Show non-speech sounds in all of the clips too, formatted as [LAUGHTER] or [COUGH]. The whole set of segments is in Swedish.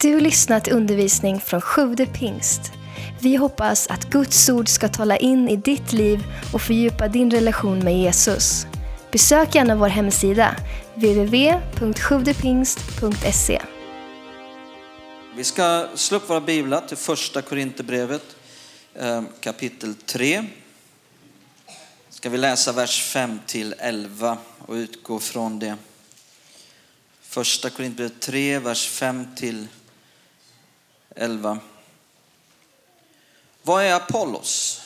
Du har lyssnat till undervisning från Sjude pingst. Vi hoppas att Guds ord ska tala in i ditt liv och fördjupa din relation med Jesus. Besök gärna vår hemsida, www.sjuvdepingst.se. Vi ska slå upp våra biblar till första Korinthierbrevet eh, kapitel 3. Ska vi läsa vers 5 till 11 och utgå från det. Första Korinthierbrevet 3, vers 5 till 11. 11. Vad är Apollos?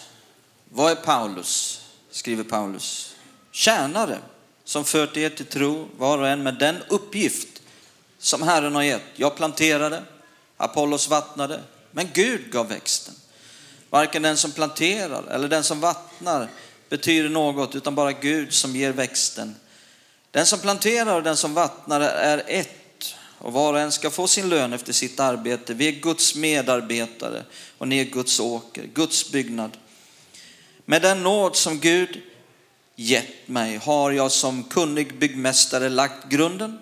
Vad är Paulus? Skriver Paulus. Tjänare som fört er till tro, var och en med den uppgift som Herren har gett. Jag planterade, Apollos vattnade, men Gud gav växten. Varken den som planterar eller den som vattnar betyder något, utan bara Gud som ger växten. Den som planterar och den som vattnar är ett och var och en ska få sin lön efter sitt arbete. Vi är Guds medarbetare och ni är Guds åker, Guds byggnad. Med den nåd som Gud gett mig har jag som kunnig byggmästare lagt grunden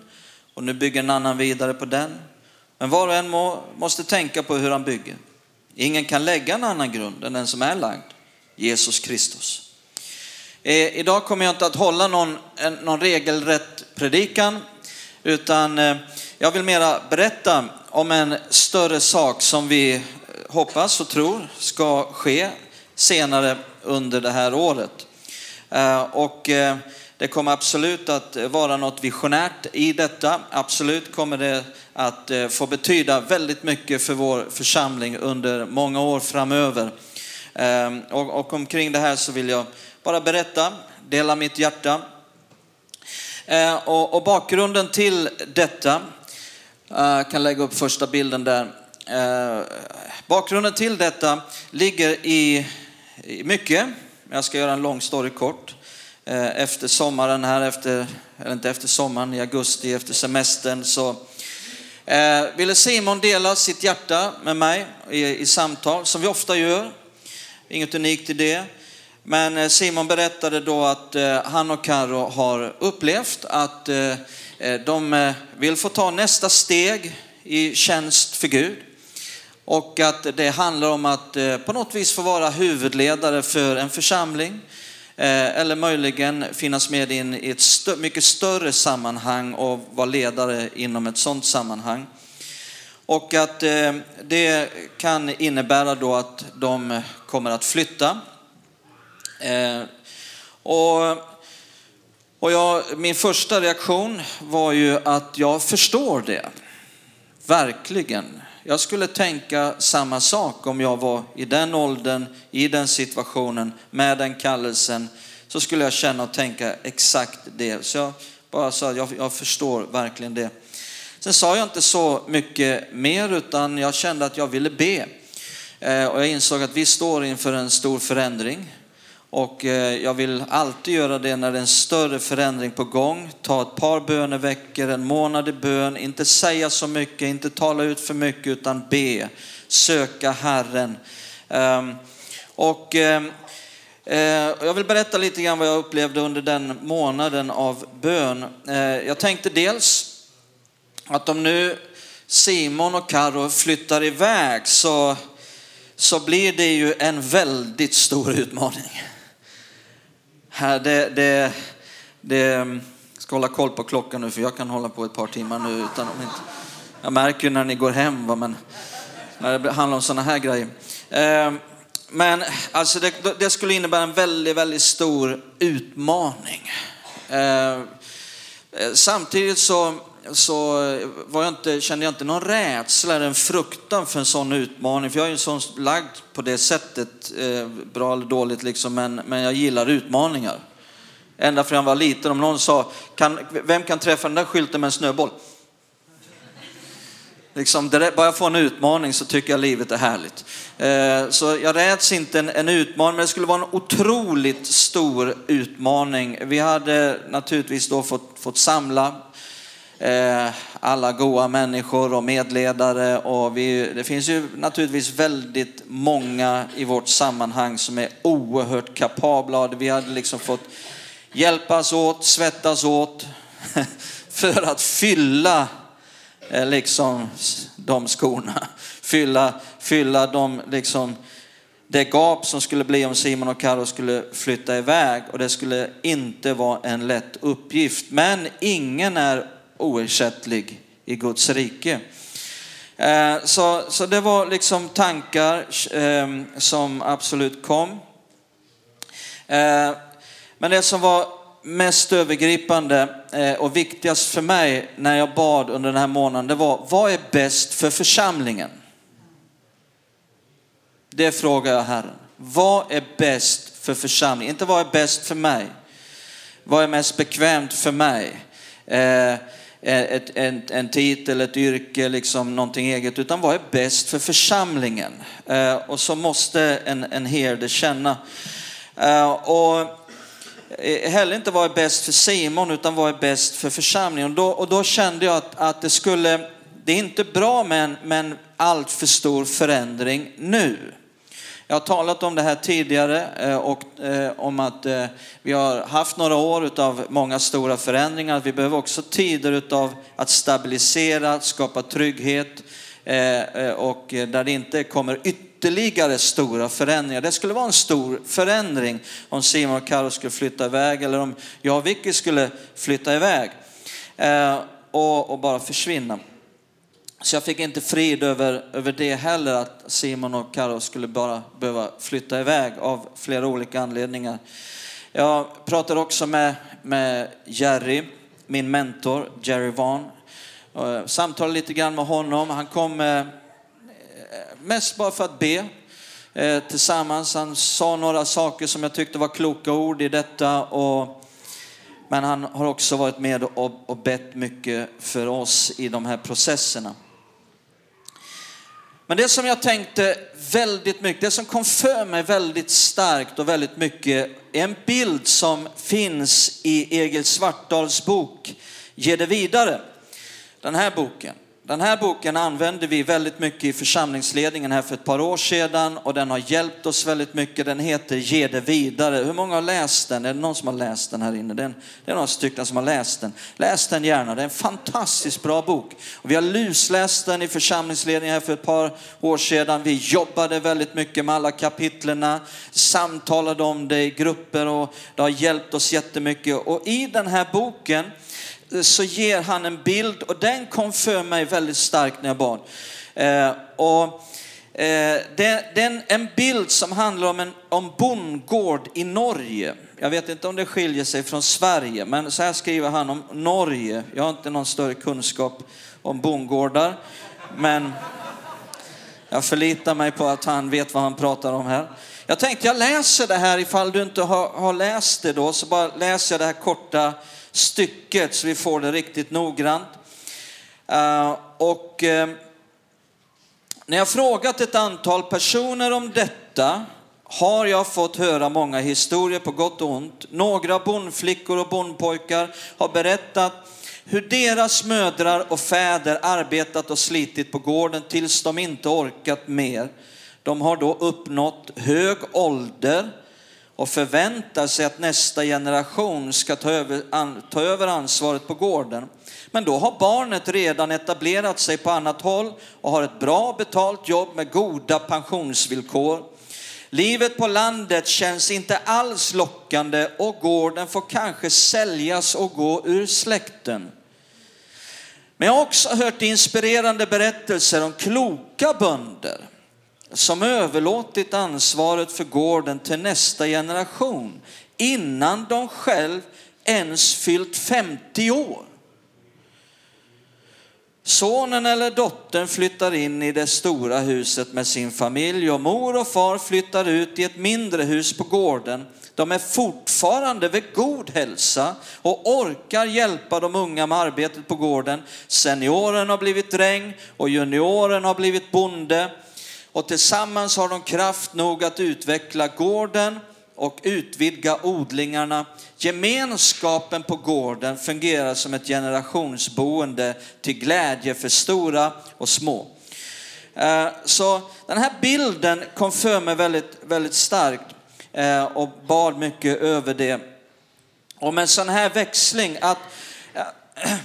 och nu bygger en annan vidare på den. Men var och en må, måste tänka på hur han bygger. Ingen kan lägga en annan grund än den som är lagd, Jesus Kristus. Eh, idag kommer jag inte att hålla någon, en, någon regelrätt predikan, utan eh, jag vill mera berätta om en större sak som vi eh, hoppas och tror ska ske senare under det här året. Eh, och eh, det kommer absolut att vara något visionärt i detta. Absolut kommer det att få betyda väldigt mycket för vår församling under många år framöver. Och omkring det här så vill jag bara berätta, dela mitt hjärta. Och bakgrunden till detta jag kan lägga upp första bilden där. Eh, bakgrunden till detta ligger i mycket. Jag ska göra en lång story kort. Eh, efter sommaren här, efter, eller inte efter sommaren, i augusti, efter semestern så ville Simon dela sitt hjärta med mig i, i samtal, som vi ofta gör. Inget unikt i det. Men eh, Simon berättade då att eh, han och Karo har upplevt att eh, de vill få ta nästa steg i tjänst för Gud. Och att det handlar om att på något vis få vara huvudledare för en församling. Eller möjligen finnas med in i ett stö mycket större sammanhang och vara ledare inom ett sådant sammanhang. Och att det kan innebära då att de kommer att flytta. Eh, och och jag, min första reaktion var ju att jag förstår det. Verkligen. Jag skulle tänka samma sak om jag var i den åldern, i den situationen, med den kallelsen. Så skulle jag känna och tänka exakt det. Så jag bara sa att jag, jag förstår verkligen det. Sen sa jag inte så mycket mer utan jag kände att jag ville be. Eh, och jag insåg att vi står inför en stor förändring. Och eh, jag vill alltid göra det när det är en större förändring på gång. Ta ett par böneveckor, en månad i bön, inte säga så mycket, inte tala ut för mycket utan be, söka Herren. Ehm, och ehm, eh, jag vill berätta lite grann vad jag upplevde under den månaden av bön. Eh, jag tänkte dels att om nu Simon och Karo flyttar iväg så, så blir det ju en väldigt stor utmaning. Här, det, det, det, jag ska hålla koll på klockan nu för jag kan hålla på ett par timmar nu utan om inte. Jag märker ju när ni går hem va, men när det handlar om sådana här grejer. Ehm, men alltså det, det, skulle innebära en väldigt, väldigt stor utmaning. Ehm, eh, samtidigt så, så var jag inte, kände jag inte någon rädsla eller en fruktan för en sån utmaning. För jag är ju sån lagd på det sättet, eh, bra eller dåligt liksom, men, men jag gillar utmaningar. Ända från jag var liten, om någon sa, kan, vem kan träffa den där skylten med en snöboll? Liksom, bara jag får en utmaning så tycker jag livet är härligt. Eh, så jag räds inte en, en, utmaning, men det skulle vara en otroligt stor utmaning. Vi hade naturligtvis då fått, fått samla Eh, alla goa människor och medledare. Och vi, det finns ju naturligtvis väldigt många i vårt sammanhang som är oerhört kapabla. Vi hade liksom fått hjälpas åt, svettas åt [LAUGHS] för att fylla eh, liksom de skorna. Fylla, fylla de, liksom, det gap som skulle bli om Simon och Karo skulle flytta iväg och det skulle inte vara en lätt uppgift. Men ingen är oersättlig i Guds rike. Eh, så, så det var liksom tankar ehm, som absolut kom. Eh, men det som var mest övergripande eh, och viktigast för mig när jag bad under den här månaden, det var vad är bäst för församlingen? Det frågar jag Herren. Vad är bäst för församlingen? Inte vad är bäst för mig? Vad är mest bekvämt för mig? Ett, en, en titel, ett yrke, liksom någonting eget, utan vad är bäst för församlingen? Eh, och så måste en, en herde känna. Eh, och eh, heller inte vad är bäst för Simon, utan vad är bäst för församlingen. Och då, och då kände jag att, att det skulle, det är inte bra med en, med en allt för stor förändring nu. Jag har talat om det här tidigare eh, och eh, om att eh, vi har haft några år av många stora förändringar. Vi behöver också tider av att stabilisera, skapa trygghet och där det inte kommer ytterligare stora förändringar. Det skulle vara en stor förändring om Simon och Karo skulle flytta iväg eller om jag och Vicky skulle flytta iväg och bara försvinna. Så jag fick inte frid över, över det heller, att Simon och Karo skulle bara behöva flytta iväg av flera olika anledningar. Jag pratade också med, med Jerry, min mentor, Jerry Vaughn. Eh, Samtalade lite grann med honom. Han kom eh, eh, mest bara för att be tillsammans. Han sa några saker som jag tyckte var kloka ord i detta. Och, men han har också varit med och, och bett mycket för oss i de här processerna. Men det som jag tänkte väldigt mycket, det som kom för mig väldigt starkt och väldigt mycket, är en bild som finns i Egil Svartdals bok Ge det vidare. Den här boken. Den här boken använde vi väldigt mycket i församlingsledningen här för ett par år sedan och den har hjälpt oss väldigt mycket. Den heter Ge det vidare. Hur många har läst den? Är det någon som har läst den här inne? Det är några stycken som har läst den. Läs den gärna, det är en fantastiskt bra bok. Och vi har lusläst den i församlingsledningen här för ett par år sedan. Vi jobbade väldigt mycket med alla kapitlerna, samtalade om det i grupper och det har hjälpt oss jättemycket. Och i den här boken så ger han en bild och den kom för mig väldigt starkt när jag bad. Eh, och, eh, det, är en bild som handlar om en om bondgård i Norge. Jag vet inte om det skiljer sig från Sverige, men så här skriver han om Norge. Jag har inte någon större kunskap om bondgårdar, men jag förlitar mig på att han vet vad han pratar om här. Jag tänkte jag läser det här ifall du inte har, har läst det då, så bara läser jag det här korta stycket så vi får det riktigt noggrant. Eh, och eh, när jag frågat ett antal personer om detta har jag fått höra många historier på gott och ont. Några bondflickor och bondpojkar har berättat hur deras mödrar och fäder arbetat och slitit på gården tills de inte orkat mer. De har då uppnått hög ålder och förväntar sig att nästa generation ska ta över, an, ta över ansvaret på gården. Men då har barnet redan etablerat sig på annat håll och har ett bra betalt jobb med goda pensionsvillkor. Livet på landet känns inte alls lockande och gården får kanske säljas och gå ur släkten. Men jag har också hört inspirerande berättelser om kloka bönder som överlåtit ansvaret för gården till nästa generation innan de själv ens fyllt 50 år. Sonen eller dottern flyttar in i det stora huset med sin familj och mor och far flyttar ut i ett mindre hus på gården. De är fortfarande vid god hälsa och orkar hjälpa de unga med arbetet på gården. Senioren har blivit dräng och junioren har blivit bonde och tillsammans har de kraft nog att utveckla gården och utvidga odlingarna. Gemenskapen på gården fungerar som ett generationsboende till glädje för stora och små. Eh, så den här bilden kom för mig väldigt, väldigt starkt eh, och bad mycket över det. Och med en sån här växling att eh, [CLEARS THROAT]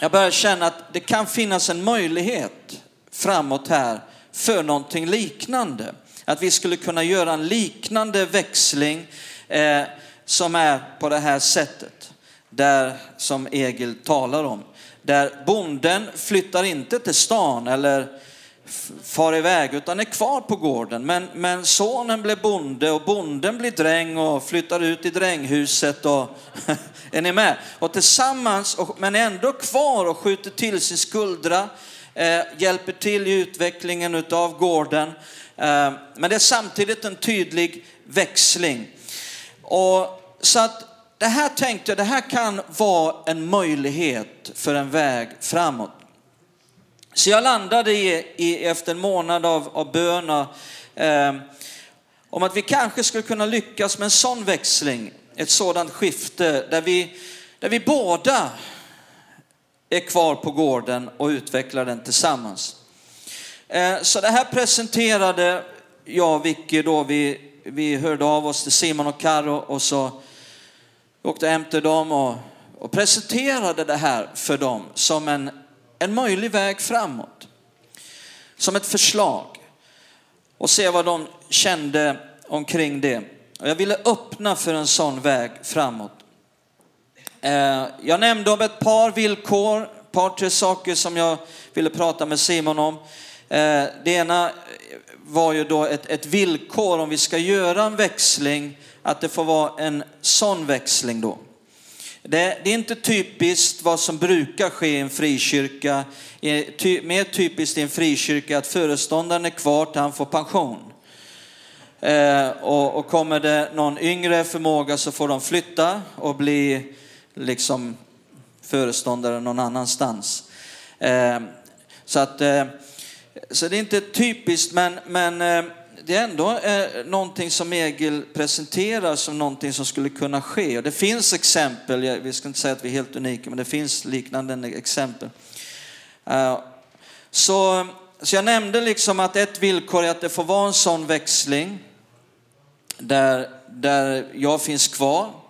jag börjar känna att det kan finnas en möjlighet framåt här för någonting liknande. Att vi skulle kunna göra en liknande växling eh, som är på det här sättet. Där som Egil talar om. Där bonden flyttar inte till stan eller far iväg utan är kvar på gården. Men, men sonen blir bonde och bonden blir dräng och flyttar ut i dränghuset. Och, [LAUGHS] är ni med? Och tillsammans, men ändå kvar och skjuter till sin skuldra, eh, hjälper till i utvecklingen utav gården. Eh, men det är samtidigt en tydlig växling. Och så att det här tänkte jag, det här kan vara en möjlighet för en väg framåt. Så jag landade i, i efter en månad av, av bön eh, om att vi kanske skulle kunna lyckas med en sån växling, ett sådant skifte där vi, där vi båda är kvar på gården och utvecklar den tillsammans. Eh, så det här presenterade jag och Vicky då, vi, vi hörde av oss till Simon och Karo och så åkte hem till dem och, och presenterade det här för dem som en en möjlig väg framåt. Som ett förslag. Och se vad de kände omkring det. Och jag ville öppna för en sån väg framåt. Eh, jag nämnde om ett par villkor, ett par tre saker som jag ville prata med Simon om. Eh, det ena var ju då ett, ett villkor om vi ska göra en växling, att det får vara en sån växling då. Det, det, är inte typiskt vad som brukar ske i en frikyrka. Ty, mer typiskt i en frikyrka att föreståndaren är kvar till han får pension. Eh, och, och, kommer det någon yngre förmåga så får de flytta och bli liksom föreståndare någon annanstans. Eh, så, att, eh, så det är inte typiskt, men, men eh, det är ändå eh, någonting som Egil presenterar som någonting som skulle kunna ske. Och det finns exempel, vi ska inte säga att vi är helt unika, men det finns liknande exempel. Eh, så, så jag nämnde liksom att ett villkor är att det får vara en sån växling där, där jag finns kvar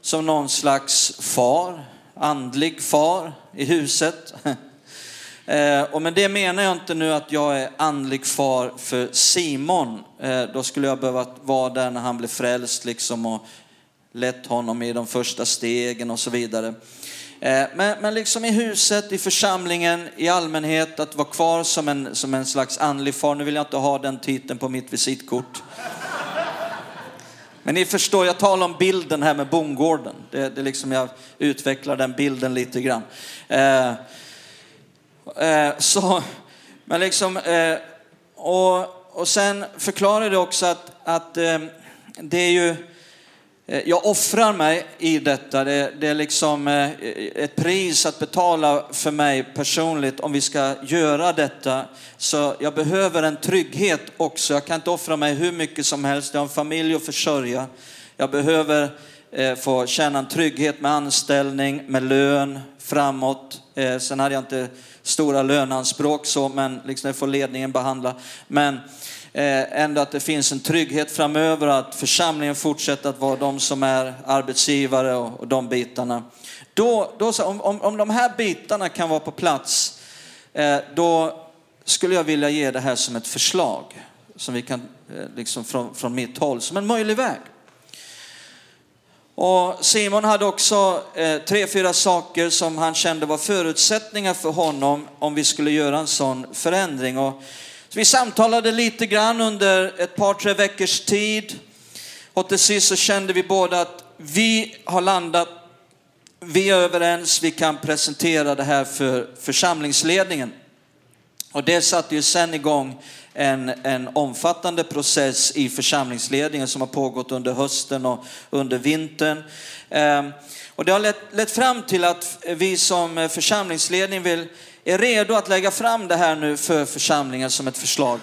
som någon slags far, andlig far i huset. [LAUGHS] Eh, och med det menar jag inte nu att jag är andlig far för Simon. Eh, då skulle jag behöva vara där när han blev frälst liksom och lett honom i de första stegen och så vidare. Eh, men, men liksom i huset, i församlingen, i allmänhet, att vara kvar som en, som en slags andlig far. Nu vill jag inte ha den titeln på mitt visitkort. Men ni förstår, jag talar om bilden här med bondgården. Det, det liksom jag utvecklar den bilden lite grann. Eh, Eh, så, men liksom, eh, och, och sen förklarar det också att, att eh, det är ju, Eh, jag offrar mig i detta. Det, det är liksom eh, ett pris att betala för mig personligt om vi ska göra detta. Så jag behöver en trygghet också. Jag kan inte offra mig hur mycket som helst. Jag har en familj att försörja. Jag behöver eh, få känna en trygghet med anställning, med lön framåt. Sen hade jag inte stora löneanspråk så, men liksom det får ledningen behandla. Men eh, Eh, ändå att det finns en trygghet framöver, att församlingen fortsätter att vara de som är arbetsgivare och, och de bitarna. Då, då om, om, om de här bitarna kan vara på plats, eh, då skulle jag vilja ge det här som ett förslag som vi kan, eh, liksom från, från mitt håll, som en möjlig väg. Och Simon hade också eh, tre, fyra saker som han kände var förutsättningar för honom om vi skulle göra en sån förändring. Och vi samtalade lite grann under ett par, tre veckors tid. Och till sist så kände vi båda att vi har landat, vi är överens, vi kan presentera det här för församlingsledningen. Och det satte ju sen igång en, en omfattande process i församlingsledningen som har pågått under hösten och under vintern. Ehm, och det har lett, lett fram till att vi som församlingsledning vill, är redo att lägga fram det här nu för församlingen som ett förslag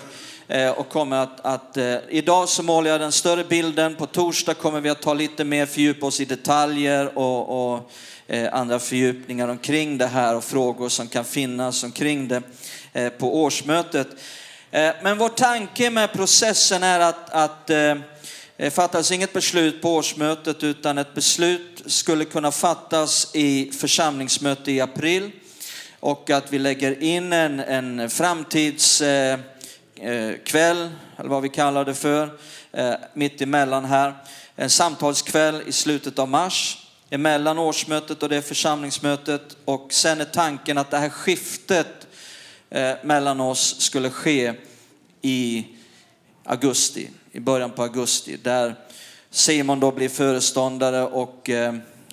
eh, och kommer att, att eh, idag så målar jag den större bilden. På torsdag kommer vi att ta lite mer fördjupa oss i detaljer och, och eh, andra fördjupningar omkring det här och frågor som kan finnas omkring det eh, på årsmötet. Eh, men vår tanke med processen är att, att eh, det fattas inget beslut på årsmötet utan ett beslut skulle kunna fattas i församlingsmöte i april och att vi lägger in en, en framtidskväll, eh, eh, eller vad vi kallar det för, eh, mitt emellan här. En samtalskväll i slutet av mars emellan årsmötet och det församlingsmötet. Och sen är tanken att det här skiftet mellan oss skulle ske i augusti, i början på augusti, där Simon då blir föreståndare och,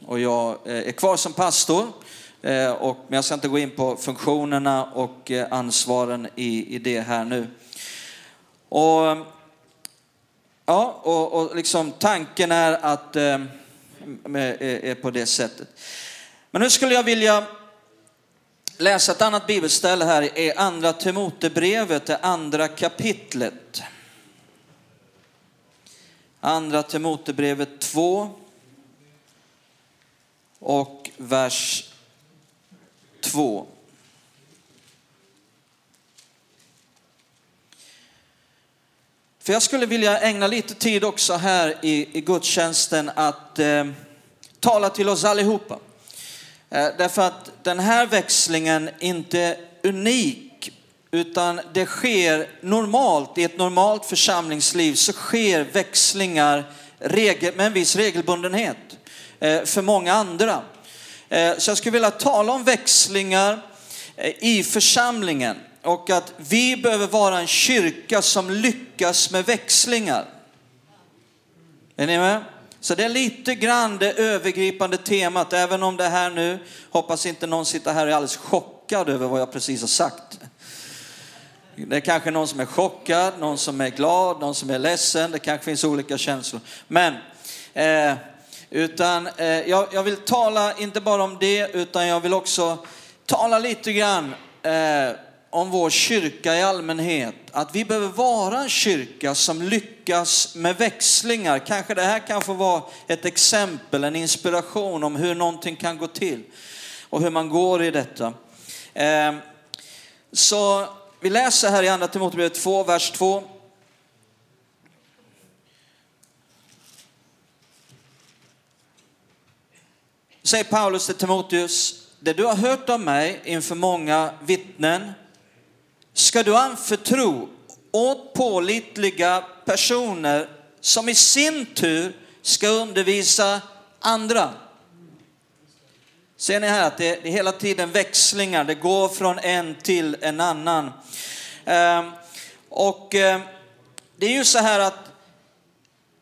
och jag är kvar som pastor. Eh, och, men jag ska inte gå in på funktionerna och eh, ansvaren i, i det här nu. Och, ja, och, och liksom tanken är att eh, är på det sättet. Men nu skulle jag vilja läsa ett annat bibelställe här i andra Timotebrevet, det andra kapitlet. Andra Timotebrevet 2 och vers 2. För jag skulle vilja ägna lite tid också här i, i gudstjänsten att eh, tala till oss allihopa. Eh, därför att den här växlingen inte är unik, utan det sker normalt, i ett normalt församlingsliv så sker växlingar med en viss regelbundenhet eh, för många andra. Eh, så jag skulle vilja tala om växlingar eh, i församlingen och att vi behöver vara en kyrka som lyckas med växlingar. Är ni med? Så det är lite grann det övergripande temat, även om det här nu, hoppas inte någon sitter här och är alldeles chockad över vad jag precis har sagt. Det är kanske någon som är chockad, någon som är glad, någon som är ledsen, det kanske finns olika känslor. Men, eh, utan eh, jag, jag, vill tala inte bara om det, utan jag vill också tala lite grann eh, om vår kyrka i allmänhet, att vi behöver vara en kyrka som lyckas med växlingar. Kanske det här kan få vara ett exempel, en inspiration om hur någonting kan gå till och hur man går i detta. Eh, så vi läser här i andra Timoteusbrevet 2, vers 2. Säger Paulus till Timoteus, det du har hört av mig inför många vittnen ska du anförtro åt pålitliga personer som i sin tur ska undervisa andra. Ser ni här att det är hela tiden växlingar, det går från en till en annan. Ehm, och ehm, det är ju så här att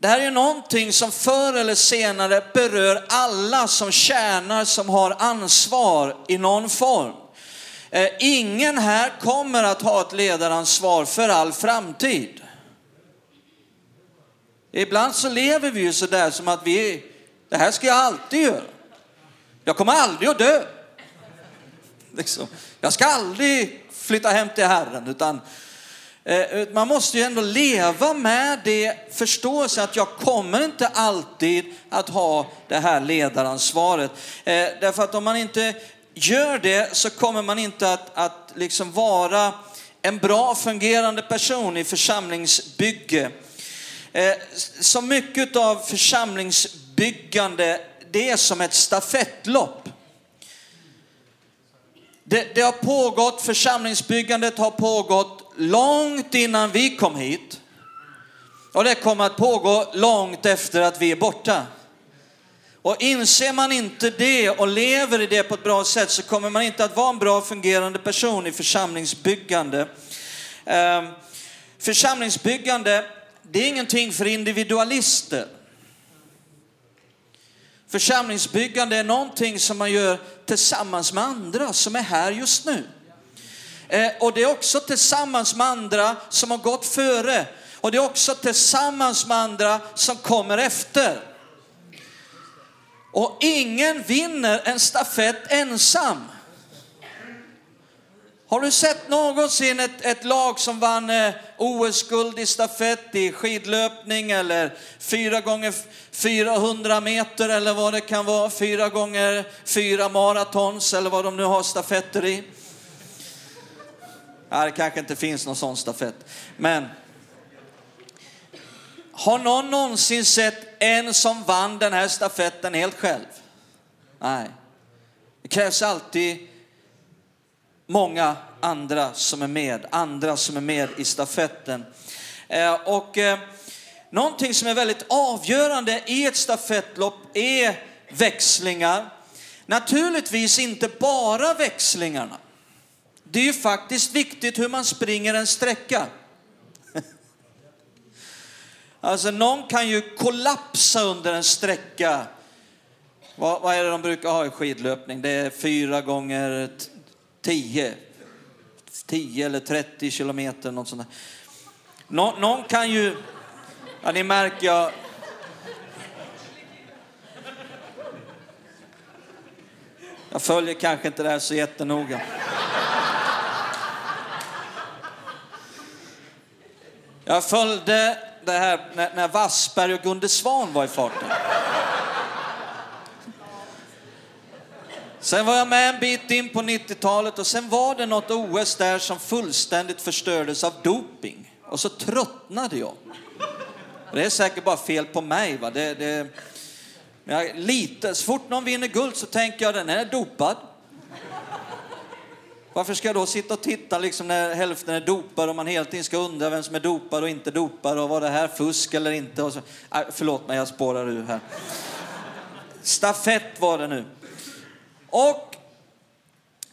det här är någonting som förr eller senare berör alla som tjänar, som har ansvar i någon form. Eh, ingen här kommer att ha ett ledaransvar för all framtid. Ibland så lever vi ju sådär som att vi, det här ska jag alltid göra. Jag kommer aldrig att dö. Liksom. Jag ska aldrig flytta hem till Herren, utan Eh, man måste ju ändå leva med det förståelse att jag kommer inte alltid att ha det här ledaransvaret. Eh, därför att om man inte gör det så kommer man inte att, att liksom vara en bra fungerande person i församlingsbygge. Eh, så mycket av församlingsbyggande, det är som ett stafettlopp. Det, det har pågått, församlingsbyggandet har pågått långt innan vi kom hit. Och det kommer att pågå långt efter att vi är borta. Och inser man inte det och lever i det på ett bra sätt så kommer man inte att vara en bra fungerande person i församlingsbyggande. Ehm, församlingsbyggande, det är ingenting för individualister. Församlingsbyggande är någonting som man gör tillsammans med andra som är här just nu. Eh, och det är också tillsammans med andra som har gått före. Och det är också tillsammans med andra som kommer efter. Och ingen vinner en stafett ensam. Har du sett någonsin ett, ett lag som vann eh, OS-guld i stafett i skidlöpning eller 4 gånger 400 meter eller vad det kan vara, 4 gånger 4 maratons eller vad de nu har stafetter i? Ja, det kanske inte finns någon sån stafett, men har någon någonsin sett en som vann den här stafetten helt själv? Nej. Det krävs alltid många andra som är med, andra som är med i stafetten. Eh, och eh, någonting som är väldigt avgörande i ett stafettlopp är växlingar. Naturligtvis inte bara växlingarna. Det är ju faktiskt viktigt hur man springer en sträcka. [LAUGHS] Alltså någon kan ju kollapsa under en sträcka. Vad, vad är det de brukar ha i skidlöpning? Det är fyra gånger tio. Tio eller trettio kilometer, något sånt där. Nå, någon kan ju, ja ni märker jag, jag följer kanske inte det här så jättenoga. Jag följde det här när, när Wassberg och Gunde Svan var i farten. Sen var jag med en bit in på 90-talet och sen var det något OS där som fullständigt förstördes av doping. Och så tröttnade jag. Det är säkert bara fel på mig. Va? Det, det, jag, lite, så fort någon vinner guld så tänker jag den är dopad. Varför ska jag då sitta och titta liksom när hälften är dopad och man hela tiden ska undra vem som är dopad och inte dopad och var det här fusk eller inte? Och så, Ay, förlåt mig, jag spårar ur här. Stafett var det nu. Och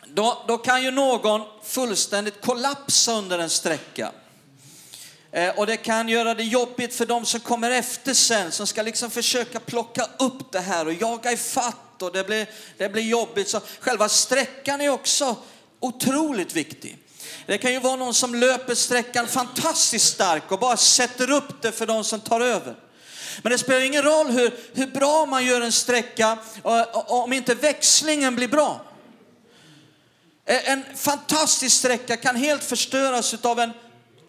då, då kan ju någon fullständigt kollapsa under en sträcka. Eh, och det kan göra det jobbigt för de som kommer efter sen, som ska liksom försöka plocka upp det här och jaga ifatt och det blir, det blir jobbigt. Så själva sträckan är också otroligt viktig. Det kan ju vara någon som löper sträckan fantastiskt stark och bara sätter upp det för de som tar över. Men det spelar ingen roll hur, hur bra man gör en sträcka om inte växlingen blir bra. E, en fantastisk sträcka kan helt förstöras av en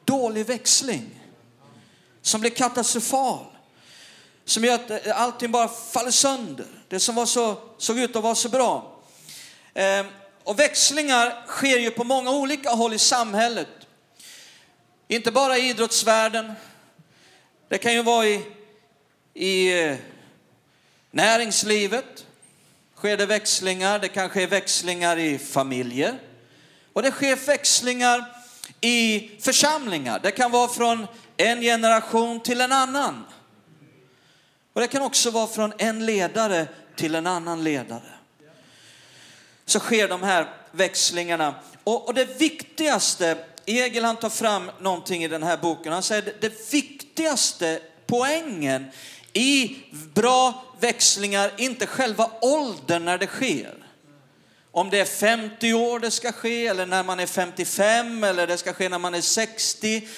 dålig växling som blir katastrofal. Som gör att eh, allting bara faller sönder. Det som var så, såg ut att vara så bra. Ehm, och växlingar sker ju på många olika håll i samhället. Inte bara i idrottsvärlden. Det kan ju vara i, i eh, näringslivet. Sker det växlingar. Det kan ske växlingar i familjer. Och det sker växlingar i församlingar. Det kan vara från en generation till en annan. Och det kan också vara från en ledare till en annan ledare så sker de här växlingarna. Och, och det viktigaste, Egil han tar fram någonting i den här boken. Han säger det, det viktigaste poängen i bra växlingar, inte själva åldern när det sker. Om det är 50 år det ska ske, eller när man är 55, eller det ska ske när man är 60.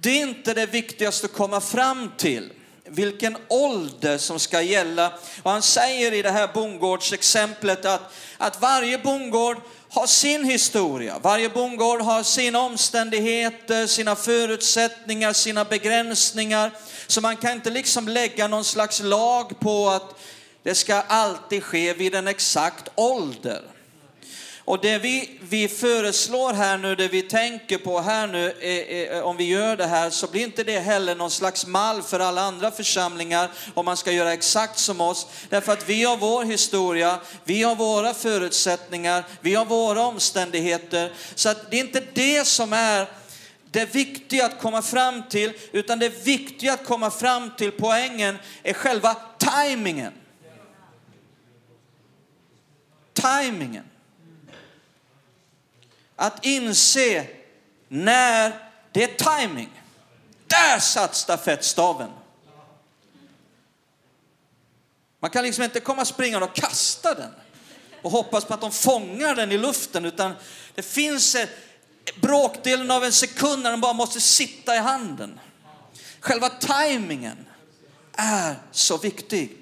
Det är inte det viktigaste att komma fram till vilken ålder som ska gälla. Och han säger i det här bondgårdsexemplet att, att varje bondgård har sin historia. Varje bondgård har sina omständigheter, sina förutsättningar, sina begränsningar. Så man kan inte liksom lägga någon slags lag på att det ska alltid ske vid en exakt ålder. Och det vi, vi föreslår här nu, det vi tänker på här nu, är, är, om vi gör det här så blir inte det heller någon slags mall för alla andra församlingar om man ska göra exakt som oss. Därför att vi har vår historia, vi har våra förutsättningar, vi har våra omständigheter. Så att det är inte det som är det viktiga att komma fram till, utan det viktiga att komma fram till poängen är själva tajmingen. Tajmingen. Att inse när det är timing. Där satt stafettstaven. Man kan liksom inte komma springande och kasta den och hoppas på att de fångar den i luften, utan det finns bråkdelen av en sekund när den bara måste sitta i handen. Själva tajmingen är så viktig.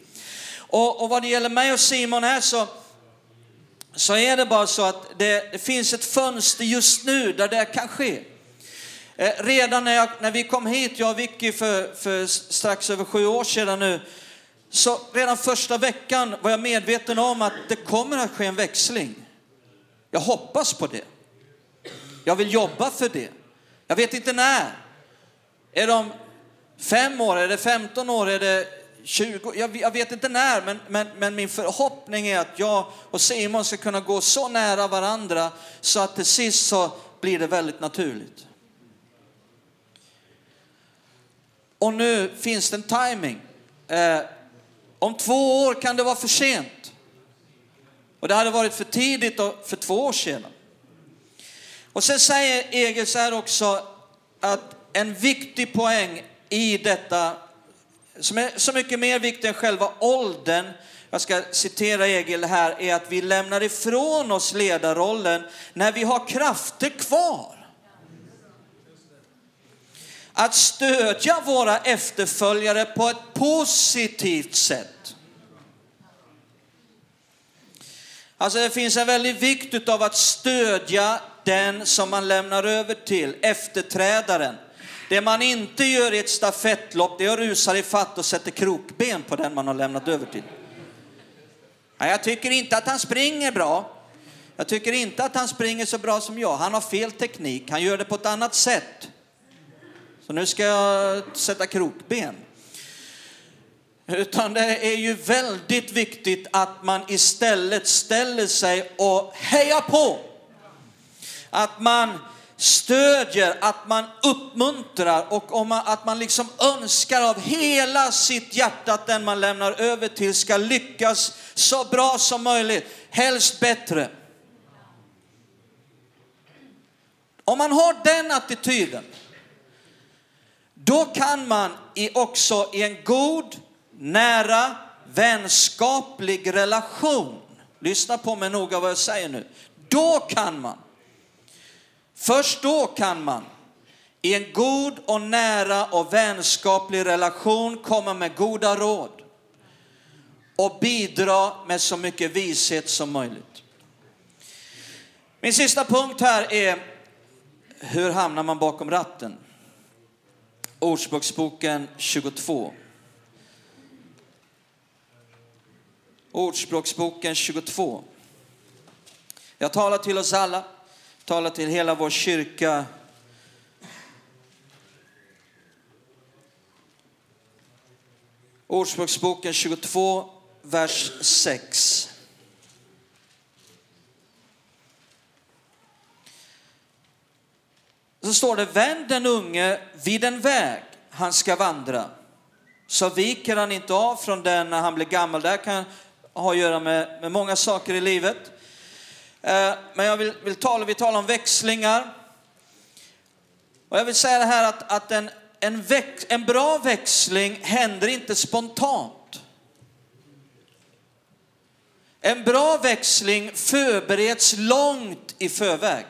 Och, och vad det gäller mig och Simon här så så är det bara så att det, det finns ett fönster just nu där det kan ske. Eh, redan när, jag, när vi kom hit, jag och Vicky för, för strax över sju år sedan nu, så redan första veckan var jag medveten om att det kommer att ske en växling. Jag hoppas på det. Jag vill jobba för det. Jag vet inte när. Är det om fem år, är det 15 år, är det 20, jag, jag vet inte när, men, men, men min förhoppning är att jag och Simon ska kunna gå så nära varandra så att till sist så blir det väldigt naturligt. Och nu finns det en timing. Eh, om två år kan det vara för sent. Och det hade varit för tidigt för två år sedan. Och sen säger Egil så här också att en viktig poäng i detta, som är så mycket mer viktig än själva åldern, jag ska citera Egil här, är att vi lämnar ifrån oss ledarrollen när vi har krafter kvar. Att stödja våra efterföljare på ett positivt sätt. Alltså det finns en väldig vikt av att stödja den som man lämnar över till, efterträdaren. Det man inte gör i ett stafettlopp, det är att rusa i fatt och sätta krokben på den man har lämnat över till. Jag tycker inte att han springer bra. Jag tycker inte att han springer så bra som jag. Han har fel teknik, han gör det på ett annat sätt. Så nu ska jag sätta krokben. Utan det är ju väldigt viktigt att man istället ställer sig och hejar på. Att man stödjer, att man uppmuntrar och om man, att man liksom önskar av hela sitt hjärta att den man lämnar över till ska lyckas så bra som möjligt, helst bättre. Om man har den attityden, då kan man i också i en god, nära, vänskaplig relation, lyssna på mig noga vad jag säger nu, då kan man Först då kan man i en god och nära och vänskaplig relation komma med goda råd och bidra med så mycket vishet som möjligt. Min sista punkt här är hur hamnar man bakom ratten? Ordspråksboken 22. Ordspråksboken 22. Jag talar till oss alla tala till hela vår kyrka. Ordspråksboken 22, vers 6. Så står det, vänd den unge vid en väg han ska vandra. Så viker han inte av från den när han blir gammal. Det kan ha att göra med, med många saker i livet. Eh, men jag vill, vill tala, vi talar om växlingar. Och jag vill säga det här att, att en, en, väx, en bra växling händer inte spontant. En bra växling förbereds långt i förväg.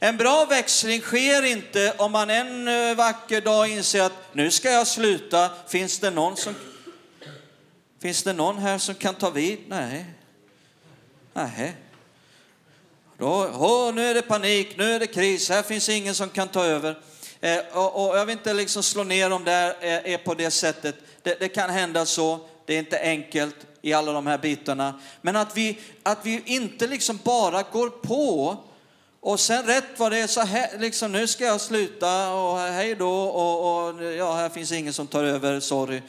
En bra växling sker inte om man en eh, vacker dag inser att nu ska jag sluta. Finns det någon som Finns det någon här som kan ta vid? Nej. Nej. Då, oh, nu är det panik, nu är det kris, här finns ingen som kan ta över. Eh, och, och, jag vill inte liksom slå ner om det är, är eh, eh, på det sättet. Det, det, kan hända så, det är inte enkelt i alla de här bitarna. Men att vi, att vi inte liksom bara går på och sen rätt vad det är så här, liksom nu ska jag sluta och hej då och, och ja, här finns ingen som tar över, sorry.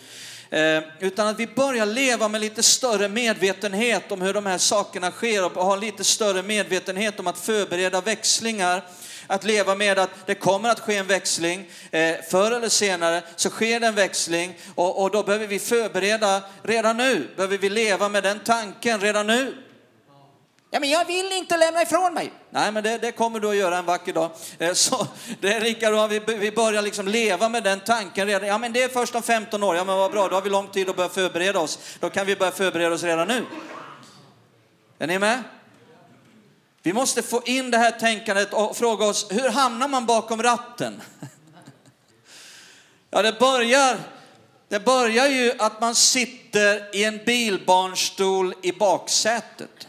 Eh, utan att vi börjar leva med lite större medvetenhet om hur de här sakerna sker och ha lite större medvetenhet om att förbereda växlingar. Att leva med att det kommer att ske en växling. Eh, förr eller senare så sker det en växling och, och då behöver vi förbereda redan nu. Behöver vi leva med den tanken redan nu. Ja, men jag vill inte lämna ifrån mig. Nej, men det, det kommer du att göra en vacker dag. Eh, så [LAUGHS] det är Rickard, vi, vi börjar liksom leva med den tanken redan. Ja, men det är först om 15 år. Ja, men vad bra, då har vi lång tid att börja förbereda oss. Då kan vi börja förbereda oss redan nu. Är ni med? Vi måste få in det här tänkandet och fråga oss, hur hamnar man bakom ratten? [LAUGHS] Ja, det börjar, det börjar ju att man sitter i en bilbarnstol i baksätet.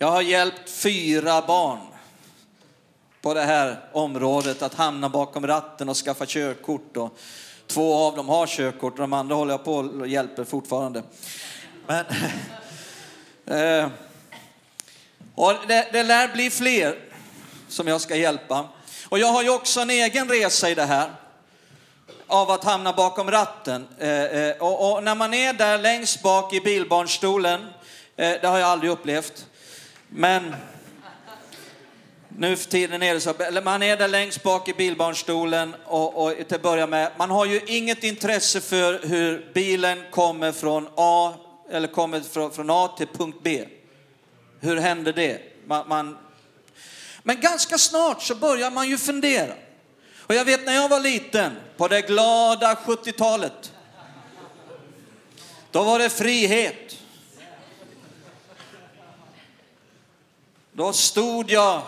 Jag har hjälpt fyra barn på det här området att hamna bakom ratten och skaffa körkort. Och två av dem har körkort och de andra håller jag på och hjälper fortfarande. Men, [LAUGHS] eh, och det, det lär bli fler som jag ska hjälpa. Och jag har ju också en egen resa i det här. av att hamna bakom ratten. Eh, eh, och, och, när man är där längst bak i bilbarnstolen, eh, det har jag aldrig upplevt, men nu för tiden är det så, eller man är där längst bak i bilbarnstolen och, och till att börja med, man har ju inget intresse för hur bilen kommer från A, eller kommer från, från A till punkt B. Hur händer det? Man, man, men ganska snart så börjar man ju fundera. Och jag vet när jag var liten, på det glada 70-talet, då var det frihet. Då stod jag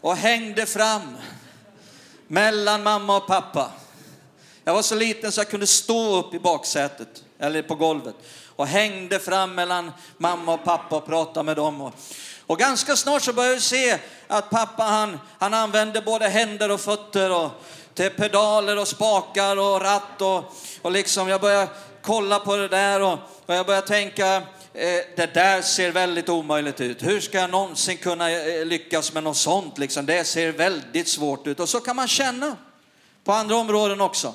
och hängde fram mellan mamma och pappa. Jag var så liten så jag kunde stå upp i baksätet, eller på golvet, och hängde fram mellan mamma och pappa och pratade med dem. Och, och ganska snart så började jag se att pappa han, han använde både händer och fötter och till pedaler och spakar och ratt och, och liksom jag började kolla på det där och, och jag började tänka Eh, det där ser väldigt omöjligt ut. Hur ska jag någonsin kunna eh, lyckas med något sånt? Liksom? Det ser väldigt svårt ut. Och så kan man känna på andra områden också.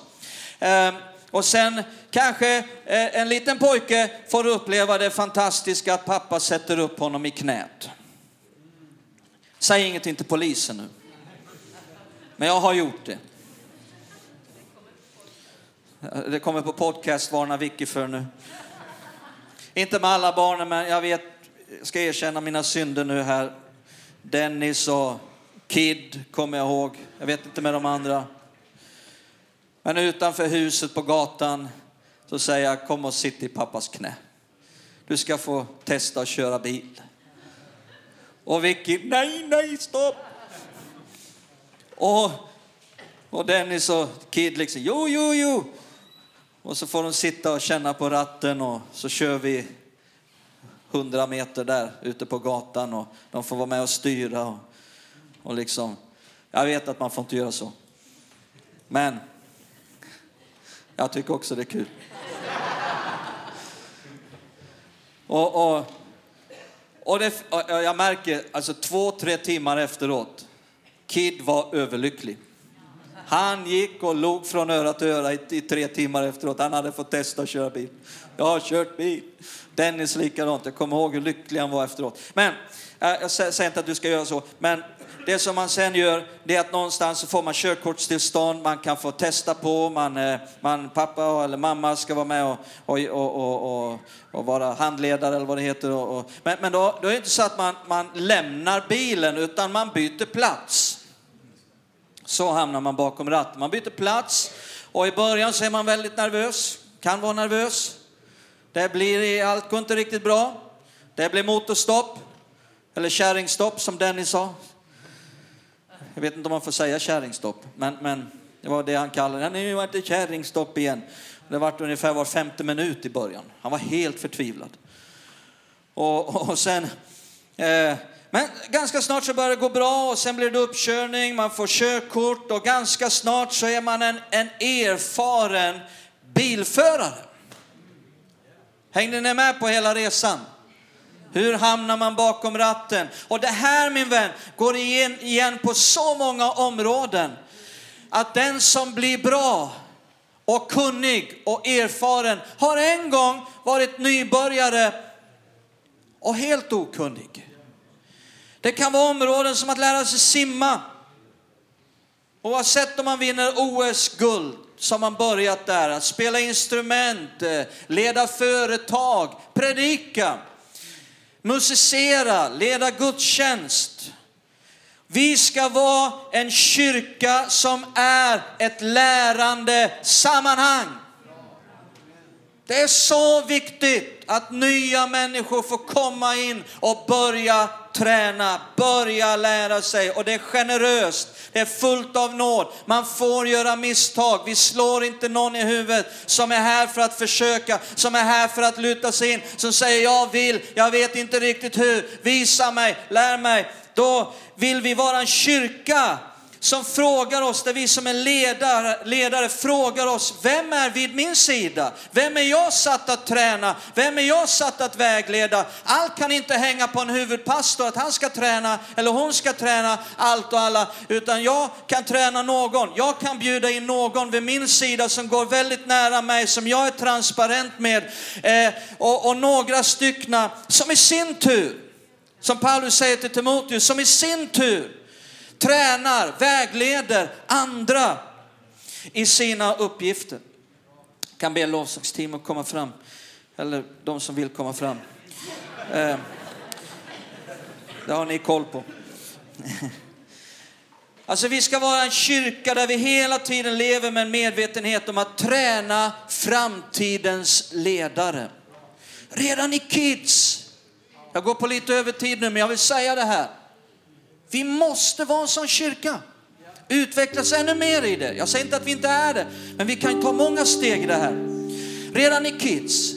Ehm, och sen kanske eh, en liten pojke får uppleva det fantastiska att pappa sätter upp honom i knät. Säg ingenting till polisen nu. Men jag har gjort det. Det kommer på podcast, varna Vicky för nu. Inte med alla barnen, men jag vet, jag ska erkänna mina synder nu här. Dennis och Kid kommer jag ihåg. Jag vet inte med de andra. Men utanför huset på gatan så säger jag, kom och sitt i pappas knä. Du ska få testa att köra bil. Och Vicky, nej, nej, stopp. Och, och Dennis och Kid liksom, jo, jo, jo. Och så får de sitta och känna på ratten och så kör vi hundra meter där ute på gatan och de får vara med och styra. Och, och liksom, jag vet att man får inte göra så. Men jag tycker också det är kul. Och, och, och, det, och jag märker, alltså två, tre timmar efteråt, Kid var överlycklig. Han gick och log från öra till öra i, i, tre timmar efteråt. Han hade fått testa att köra bil. Jag har kört bil. Dennis likadant. Jag kommer ihåg hur lycklig han var efteråt. Men, äh, jag säger inte att du ska göra så, men det som man sen gör, det är att någonstans så får man körkortstillstånd, man kan få testa på, man, äh, man pappa eller mamma ska vara med och, och, och, och, och vara handledare eller vad det heter. Och, Och, men men då, då är det inte så att man, man lämnar bilen, utan man byter plats. Så hamnar man bakom ratten. Man byter plats och i början så är man väldigt nervös, kan vara nervös. Det blir, allt går inte riktigt bra. Det blir motorstopp, eller kärringstopp som Dennis sa. Jag vet inte om man får säga kärringstopp, men, men det var det han kallade det. Nu var det kärringstopp igen. Det var ungefär var femte minut i början. Han var helt förtvivlad. Och, och sen, eh, men ganska snart så börjar det gå bra och sen blir det uppkörning, man får körkort och ganska snart så är man en, en erfaren bilförare. Hängde ni med på hela resan? Hur hamnar man bakom ratten? Och det här min vän går igen, igen på så många områden. Att den som blir bra och kunnig och erfaren har en gång varit nybörjare och helt okunnig. Det kan vara områden som att lära sig simma. Oavsett om man vinner OS-guld så har man börjat där. Att spela instrument, eh, leda företag, predika musicera, leda gudstjänst. Vi ska vara en kyrka som är ett lärande sammanhang. Det är så viktigt att nya människor får komma in och börja träna, börja lära sig och det är generöst. Det är fullt av nåd. Man får göra misstag. Vi slår inte någon i huvudet som är här för att försöka, som är här för att luta sig in, som säger jag vill, jag vet inte riktigt hur, visa mig, lär mig. Då vill vi vara en kyrka som frågar oss, där vi som är ledare, ledare frågar oss, vem är vid min sida? Vem är jag satt att träna? Vem är jag satt att vägleda? Allt kan inte hänga på en huvudpastor, att han ska träna eller hon ska träna allt och alla, utan jag kan träna någon. Jag kan bjuda in någon vid min sida som går väldigt nära mig, som jag är transparent med eh, och, och några styckna som i sin tur, som Paulus säger till Timoteus, som i sin tur tränar, vägleder andra i sina uppgifter. Jag kan be lovsångsteam att komma fram, eller de som vill komma fram. Eh, det har ni koll på. [LAUGHS] Alltså vi ska vara en kyrka där vi hela tiden lever med en medvetenhet om att träna framtidens ledare. Redan i kids, jag går på lite övertid nu men jag vill säga det här. Vi måste vara en kyrka. Utvecklas ännu mer i det. Jag säger inte att vi inte är det, men vi kan ta många steg i det här. Redan i kids.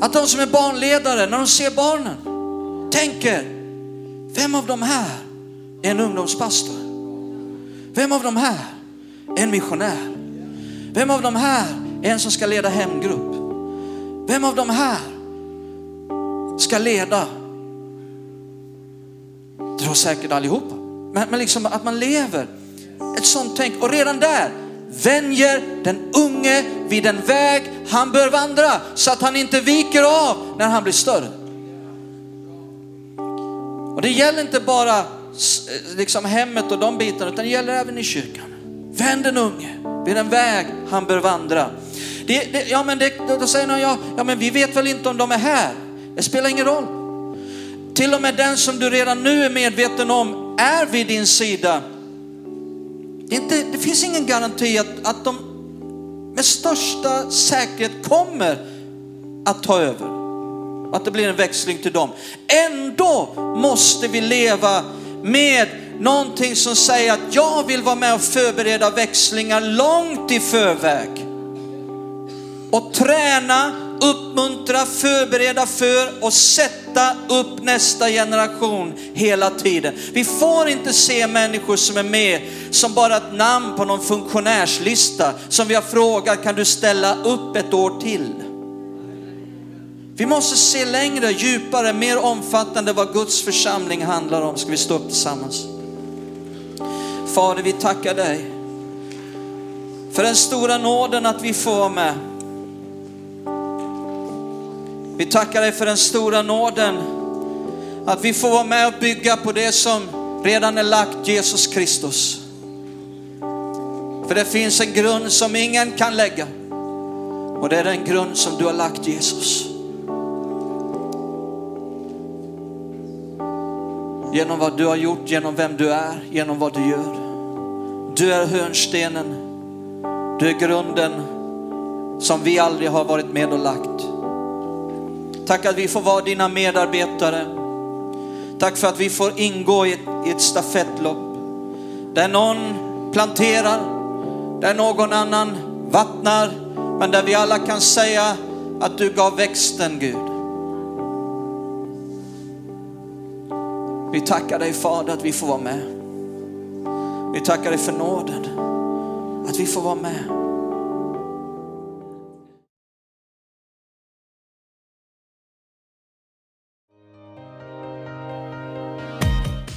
Att de som är barnledare, när de ser barnen, tänker, vem av de här är en ungdomspastor? Vem av de här är en missionär? Vem av de här är en som ska leda hemgrupp? Vem av de här ska leda var säkert allihopa. Men, men liksom att man lever ett sånt tänk. Och redan där vänjer den unge vid den väg han bör vandra så att han inte viker av när han blir större. Och det gäller inte bara eh, liksom hemmet och de bitarna utan det gäller även i kyrkan. Vänd den unge vid den väg han bör vandra. Det, det, ja, men det, då säger någon, ja, ja men vi vet väl inte om de är här. Det spelar ingen roll. Till och med den som du redan nu är medveten om är vid din sida. Det, inte, det finns ingen garanti att, att de med största säkerhet kommer att ta över. Att det blir en växling till dem. Ändå måste vi leva med någonting som säger att jag vill vara med och förbereda växlingar långt i förväg. Och träna uppmuntra, förbereda för och sätta upp nästa generation hela tiden. Vi får inte se människor som är med som bara ett namn på någon funktionärslista som vi har frågat, kan du ställa upp ett år till? Vi måste se längre, djupare, mer omfattande vad Guds församling handlar om. Ska vi stå upp tillsammans? Fader, vi tackar dig för den stora nåden att vi får vara med. Vi tackar dig för den stora nåden att vi får vara med och bygga på det som redan är lagt, Jesus Kristus. För det finns en grund som ingen kan lägga och det är den grund som du har lagt Jesus. Genom vad du har gjort, genom vem du är, genom vad du gör. Du är hörnstenen, du är grunden som vi aldrig har varit med och lagt. Tack att vi får vara dina medarbetare. Tack för att vi får ingå i ett, i ett stafettlopp. Där någon planterar, där någon annan vattnar, men där vi alla kan säga att du gav växten Gud. Vi tackar dig Fader att vi får vara med. Vi tackar dig för nåden, att vi får vara med.